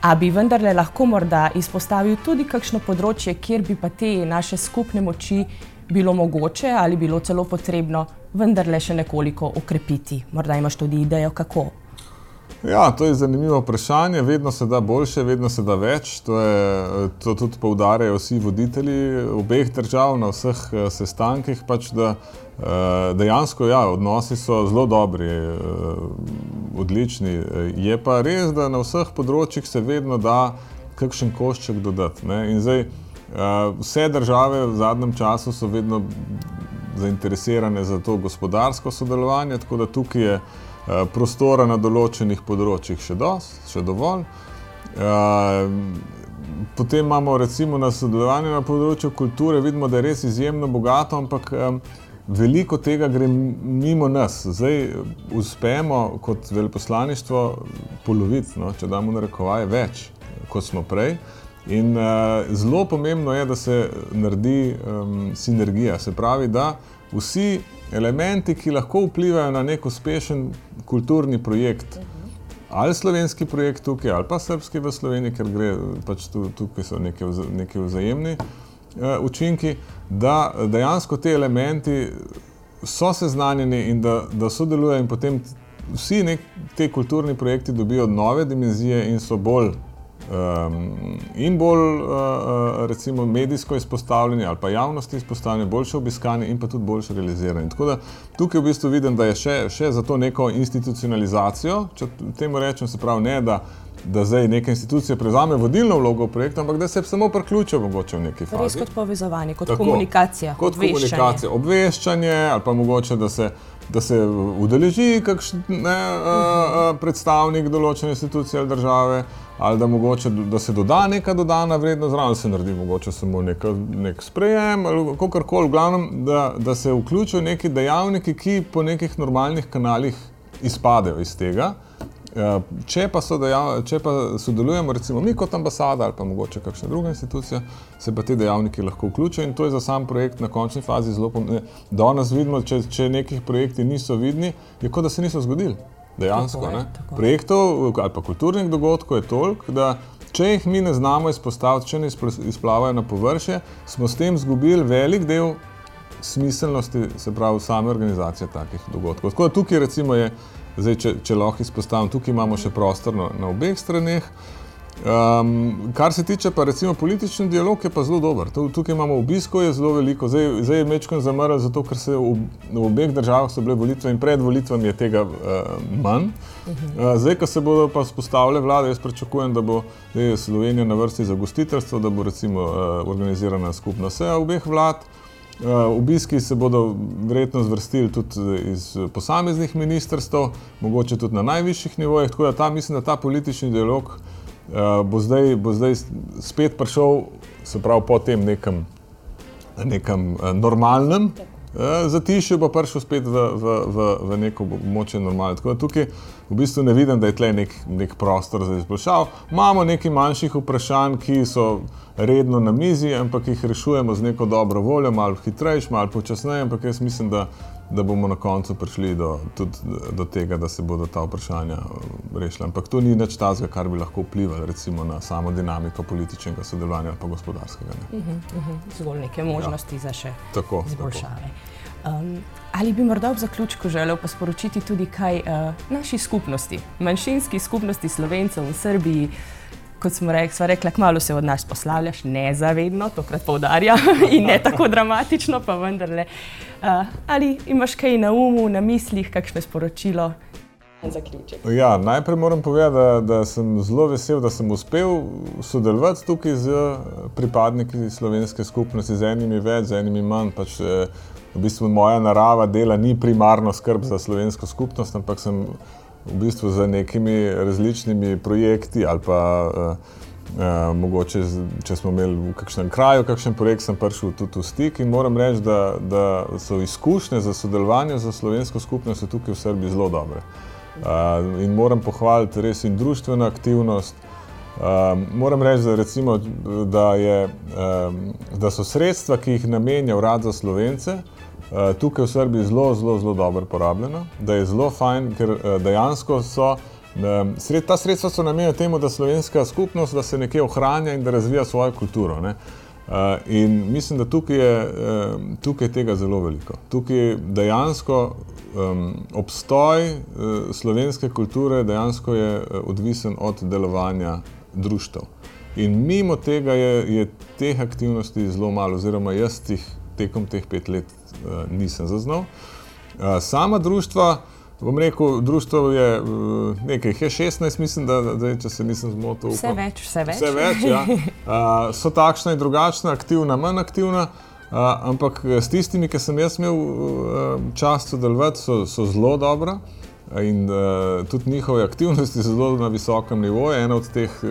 A bi vendarle lahko morda izpostavil tudi kakšno področje, kjer bi pa te naše skupne moči bilo mogoče ali bilo celo potrebno vendarle še nekoliko okrepiti? Morda imaš tudi idejo, kako.
Ja, to je zanimivo vprašanje. Vedno se da boljše, vedno se da več. To, je, to tudi poudarjajo vsi voditelji obeh držav na vseh uh, sestankih. Pač da, uh, dejansko ja, odnosi so zelo dobri, uh, odlični. Je pa res, da na vseh področjih se vedno da kakšen košček dodati. Zdaj, uh, vse države v zadnjem času so vedno zainteresirane za to gospodarsko sodelovanje, tako da tukaj je. Eh, prostora na določenih področjih še, dost, še dovolj. Eh, potem imamo recimo na sodelovanju na področju kulture, vidimo, da je res izjemno bogato, ampak veliko tega gre mimo nas. Zdaj uspemo kot veleposlaništvo poloviti, no, če damo na rekovaj, več kot smo prej. In uh, zelo pomembno je, da se naredi um, sinergija, se pravi, da vsi elementi, ki lahko vplivajo na nek uspešen kulturni projekt, ali slovenski projekt tukaj, ali pa srpski v Sloveniji, ker gre pač tu, tukaj so neki, neki vzajemni uh, učinki, da dejansko te elementi so seznanjeni in da, da sodelujejo in potem vsi nek, te kulturni projekti dobijo nove dimenzije in so bolj um, in bolj uh, recimo, medijsko izpostavljeni ali pa javnosti izpostavljeni, boljše obiskani in pa tudi boljše realizirani. Tako da tukaj v bistvu vidim, da je še, še za to neko institucionalizacijo, če temu rečem, se pravi ne, da da zdaj neka institucija prevzame vodilno vlogo v projektu, ampak da se samo priključijo mogoče v neki fazi.
Res kot povezovanje, kot Tako, komunikacija.
Kot obveščanje. komunikacija, obveščanje ali pa mogoče, da se, da se udeleži kakšen ne, uh -huh. uh, predstavnik določene institucije ali države ali da, mogoče, da se doda neka dodana vrednost, zraven se naredi mogoče samo neka, nek sprejem ali kakorkoli, v glavnem, da, da se vključijo neki dejavniki, ki po nekih normalnih kanalih izpadejo iz tega. Ja, če pa, dejav, če pa sodelujemo, recimo mi kot ambasada ali pa mogoče kakšna druga institucija, se pa te dejavniki lahko vključijo in to je za sam projekt na končni fazi zelo pomembno. Danes vidimo, če, če nekih projekti niso vidni, je kot da se niso zgodili. Dejansko. Tako je, tako. Projektov ali pa kulturnih dogodkov je toliko, da če jih mi ne znamo izpostaviti, če ne izplavajo na površje, smo s tem izgubili velik del smiselnosti, se pravi, same organizacije takih dogodkov. Tako da tukaj, recimo, je, zdaj, če, če lahko izpostavim, tukaj imamo še prostor na, na obeh straneh. Um, kar se tiče pa recimo politični dialog, je pa zelo dober. Tukaj imamo obiskov, je zelo veliko. Zdaj, zdaj je mečkon zamrl, zato ker se v, v obeh državah so bile volitve in pred volitvami je tega uh, manj. Uh, zdaj, ko se bodo pa spostavile vlade, jaz pričakujem, da bo Slovenija na vrsti za gostiteljstvo, da bo recimo uh, organizirana skupna seja obeh vlad. Uh, obiski se bodo verjetno zvrstili tudi iz posameznih ministrstv, mogoče tudi na najvišjih nivojih, tako da ta, mislim, da ta politični dialog uh, bo, zdaj, bo zdaj spet prišel, se pravi, po tem nekem, nekem uh, normalnem uh, zatišju, bo prišel spet v, v, v, v neko območje normalno. Tako da tukaj v bistvu ne vidim, da je tle nek, nek prostor za izboljšav. Imamo nekaj manjših vprašanj, ki so redno na mizi, ampak jih rešujemo z neko dobro voljo, malo hitrejš, malo počasneje, ampak jaz mislim, da da bomo na koncu prišli do, tudi do tega, da se bodo ta vprašanja uh, rešila. Ampak to ni nič tazga, kar bi lahko vplivalo recimo, na samo dinamiko političnega sodelovanja ali pa gospodarskega. Ne. Uh -huh,
uh -huh. Zgolj neke možnosti ja. za še
tako,
izboljšave. Tako. Um, ali bi morda ob zaključku želel pa sporočiti tudi kaj uh, naši skupnosti, manjšinski skupnosti slovencev v Srbiji? Uh, kot smo rekli, rekla, malo se od nas poslavljaš, nezavedno, tokrat poudarja (laughs) in ne tako dramatično, pa vendarle. Uh, ali imaš kaj na umu, na mislih, kakšno sporočilo?
Ja, najprej moram povedati, da, da sem zelo vesel, da sem uspel sodelovati tukaj z pripadniki slovenske skupnosti, z enimi več, z enimi manj. Pač, eh, v bistvu moja narava dela ni primarno skrb za slovensko skupnost, ampak sem v bistvu z nekimi različnimi projekti ali pa uh, uh, mogoče, če smo imeli v kakšnem kraju, kakšen projekt, sem prišel tudi v stik in moram reči, da, da so izkušnje za sodelovanje za slovensko skupnost tukaj v Srbiji zelo dobre. Uh, in moram pohvaliti res in družbeno aktivnost. Uh, moram reči, da, recimo, da, je, um, da so sredstva, ki jih namenja Urad za Slovence, uh, tukaj v Srbiji zelo, zelo, zelo dobro porabljeno, da je zelo fajn, ker eh, dejansko so. Sred, ta sredstva so namenjena temu, da slovenska skupnost da se nekje ohranja in da razvija svojo kulturo. Ne? Uh, in mislim, da tukaj je tukaj tega zelo veliko. Tukaj dejansko um, obstoj slovenske kulture dejansko je odvisen od delovanja društv. In mimo tega je, je teh aktivnosti zelo malo, oziroma jaz jih tekom teh pet let uh, nisem zaznal. Uh, sama društva, bom rekel, društvo je uh, nekaj, je 16, mislim, da, da če se nisem zmotil.
Vse več, vse več.
Vse več ja. uh, (laughs) so takšna in drugačna, aktivna, manj aktivna. Uh, ampak s tistimi, ki sem jaz imel uh, čast sodelovati, so, so zelo dobra. In uh, tudi njihove aktivnosti so zelo na visokem nivoju. Ena od teh uh,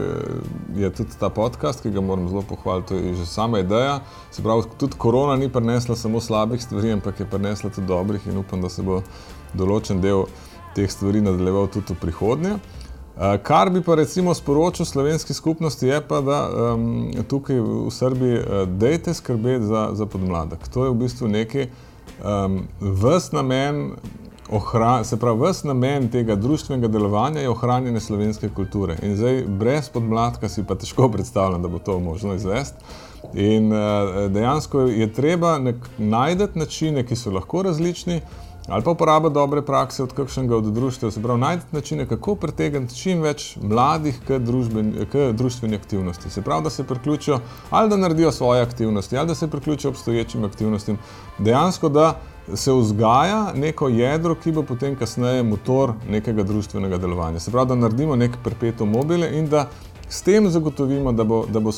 je tudi ta podcast, ki ga moram zelo pohvaliti, to je že sama ideja. Se pravi, tudi korona ni prinesla samo slabih stvari, ampak je prinesla tudi dobrih in upam, da se bo določen del teh stvari nadaljeval tudi v prihodnje. Uh, kar bi pa recimo sporočil slovenski skupnosti, je pa, da um, tukaj v Srbiji uh, dejte skrbeti za, za podmladek. To je v bistvu neki um, vst namen se pravi, vse namen tega društvenega delovanja je ohranjanje slovenske kulture. In zdaj, brez podmladka si pa težko predstavljam, da bo to možno izvesti. In uh, dejansko je treba najti načine, ki so lahko različni, ali pa uporabiti dobre prakse od kakšnega od društva. Se pravi, najti načine, kako pritegniti čim več mladih k, družben, k društveni aktivnosti. Se pravi, da se priključijo ali da naredijo svoje aktivnosti, ali da se priključijo obstoječim aktivnostim. Dejansko, da se vzgaja neko jedro, ki bo potem kasneje motor nekega družbenega delovanja. Se pravi, da naredimo nek perpetuum mobile in da s tem zagotovimo, da bo, da bo,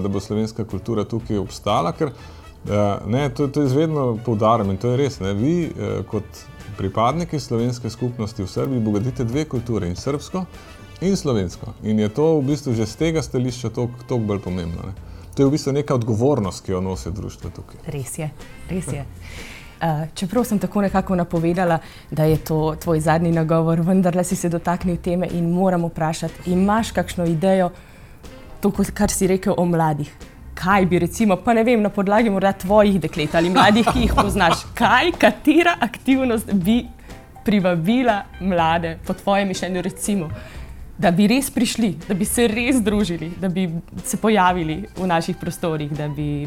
da bo slovenska kultura tukaj obstala. Ker eh, ne, to, to izvedno poudarjam in to je res. Ne, vi, eh, kot pripadniki slovenske skupnosti v Srbiji, bogatite dve kulture, in srpsko in slovensko. In je to v bistvu že z tega stališča toliko bolj pomembno. Ne. To je v bistvu neka odgovornost, ki jo nosi družba tukaj.
Res je, res je. Uh, čeprav sem tako nekako napovedala, da je to tvoj zadnji nagovor, vendar si se dotaknil teme in moram vprašati, imaš kakšno idejo, to, kar si rekel o mladih? Kaj bi, recimo, pa ne vem, na podlagi morda tvojih deklet ali mladih, ki jih poznaš, (laughs) kaj, katera aktivnost bi privabila mlade, po tvojem mišljenju, recimo? Da bi res prišli, da bi se res družili, da bi se pojavili v naših prostorih, da bi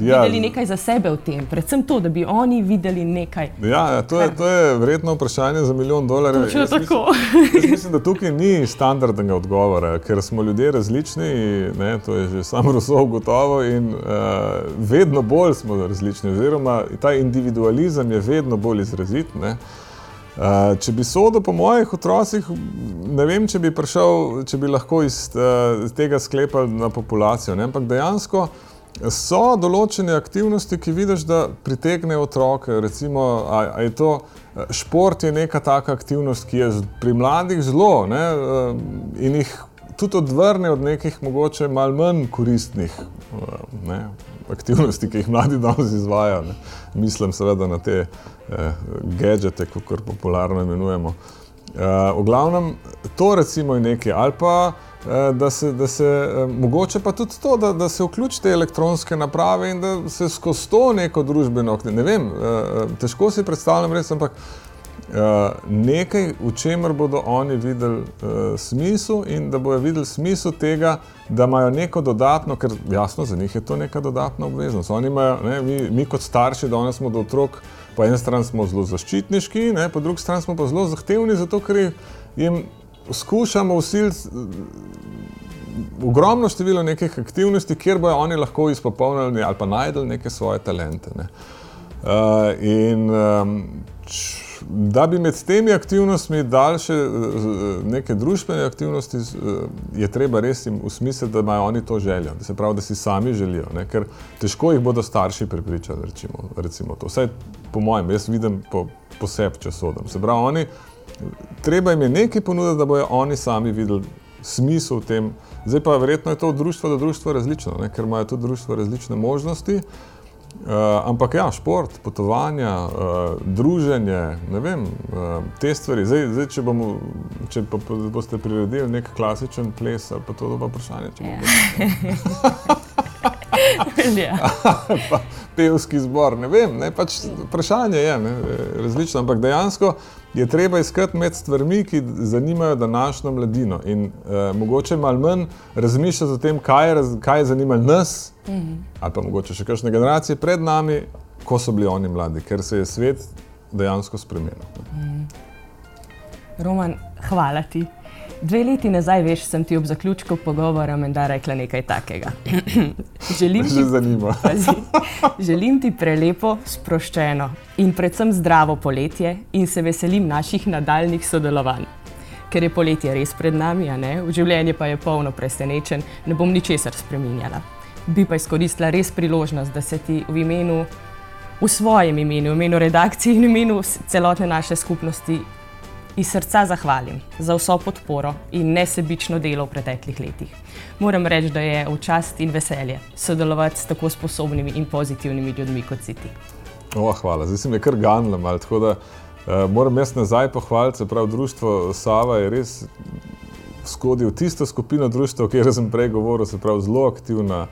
ja, videli nekaj za sebe v tem, predvsem to, da bi oni videli nekaj.
Ja, ja to, je, to je vredno vprašanje za milijon dolarjev.
Jaz tako.
Mislim, mislim, da tukaj ni standardnega odgovora, ker smo ljudje različni, ne, to je že samo Rosov gotovo in uh, vedno bolj smo različni, oziroma ta individualizem je vedno bolj izrazit. Ne. Uh, če bi sodel po mojih otrocih, ne vem, če bi, prišel, če bi lahko iz, uh, tega sklepal na populacijo. Ne? Ampak dejansko so določene aktivnosti, ki vidiš, da pritegnejo otroke. Recimo, a, a je to, šport je neka taka aktivnost, ki je pri mladih zelo ne? In jih tudi odvrne od nekih mogoče malo manj koristnih. Ne? Aktivnosti, ki jih mladi danes izvajo. Ne. Mislim seveda na te eh, gadžete, kot popularno imenujemo. Eh, v glavnem, to recimo je nekaj, ali pa eh, da se, da se eh, mogoče pa tudi to, da, da se vključite elektronske naprave in da se skozi to neko družbeno, ne vem, eh, eh težko si predstavljam res, ampak Eh, nekaj, v čemer bodo oni videli uh, smisel in da bodo videli smisel tega, da imajo neko dodatno, ker jasno za njih je to neka dodatna obveznost. Imajo, ne, mi, mi kot starši, da smo do otrok, po eni strani smo zelo zaščitniški, ne, po drugi strani smo pa zelo zahtevni, zato ker jim skušamo usiliti. Ogromno število nekih aktivnosti, kjer bojo oni lahko izpopolnili ali pa najdel neke svoje talente. Ne. Uh, in um, da bi med temi aktivnostmi daljše eh, neke družbene aktivnosti, eh, je treba res jim usmisliti, da imajo oni to željo, da se pravi, da si sami želijo, ne? ker težko jih bodo starši prepričali, recimo, recimo to. Vsaj po mojem, jaz vidim po, poseb, če sodim. Se pravi, oni, treba jim je nekaj ponuditi, da bojo oni sami videli smisel v tem. Zdaj pa verjetno je to od društva do društva različno, ne? ker imajo tudi društva različne možnosti. Uh, ampak ja, šport, potovanja, uh, druženje, ne vem, uh, te stvari. Zdaj, zdaj če, bomo, če pa, boste priredili nek klasičen ples, pa to je pa vprašanje. (laughs) (laughs) Ja. pa, pevski zbor, ne vem, ne, pač vprašanje je ne, različno, ampak dejansko je treba iskati med stvarmi, ki zanimajo današnjo mladino in uh, mogoče malo manj razmišljati o tem, kaj je, kaj je zanimalo nas mm -hmm. ali pa mogoče še kakšne generacije pred nami, ko so bili oni mladi, ker se je svet dejansko spremenil. Mm.
Roman, hvala ti. Dve leti nazaj, veš, sem ti ob zaključku pogovora menda rekla nekaj takega. (clears throat)
želim, ti, (laughs)
pazi, želim ti prelepo, sproščeno in predvsem zdravo poletje in se veselim naših nadaljnih sodelovanj. Ker je poletje res pred nami, v življenju pa je polno presenečen, ne bom ničesar spremenjala. Bi pa izkoristila res priložnost, da se ti v imenu, v svojem imenu, v imenu redakcije in v imenu celotne naše skupnosti iz srca zahvalim za vso podporo in nesebično delo v preteklih letih. Moram reči, da je v čast in veselje sodelovati s tako sposobnimi in pozitivnimi ljudmi kot si ti.
Oh, hvala, zdaj se mi je kar ganilo malo. Tako da uh, moram jaz nazaj pohvaliti, se pravi, društvo Sava je res skodil tisto skupino društva, o kateri sem prej govoril, se pravi, zelo aktivna.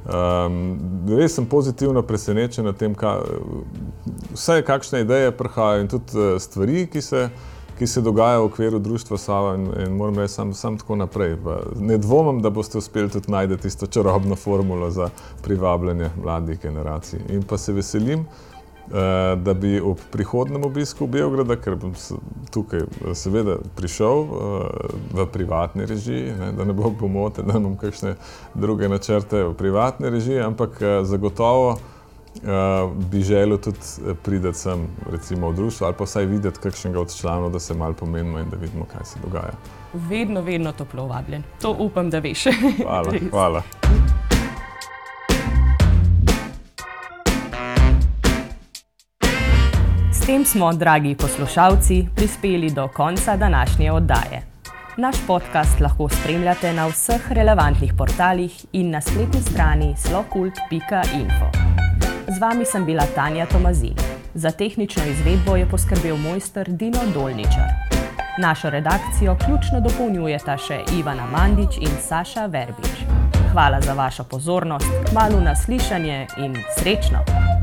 Um, res sem pozitivno presenečen nad tem, kaj, vse kakšne ideje prihajajo in tudi uh, stvari, ki se ki se dogaja v okviru društva Sava in, in moram reči, sam, sam tako naprej. Ne dvomim, da boste uspeli tudi najti tisto čarobno formulo za privabljanje mladih generacij. In pa se veselim, eh, da bi ob prihodnem obisku Beograda, ker bom tukaj seveda prišel eh, v privatni režiji, ne, da ne bo pomote, da imam kakšne druge načrte v privatni režiji, ampak eh, zagotovo uh, bi želel tudi eh, priti sem, recimo v društvo, ali pa vsaj videti kakšnega od članov, da se malo pomenimo in da vidimo, kaj se dogaja.
Vedno, vedno toplo vabljen. To upam, da veš. (laughs)
Hvala. hvala.
S tem smo, dragi poslušalci, prispeli do konca današnje oddaje. Naš podcast lahko spremljate na vseh relevantnih portalih in na spletni strani slokult.info. Z vami sem bila Tanja Tomazin. Za tehnično izvedbo je poskrbel mojster Dino Dolničar. Našo redakcijo ključno dopolnjujeta še Ivana Mandič in Saša Verbič. Hvala za vašo pozornost, malo naslišanje in srečno!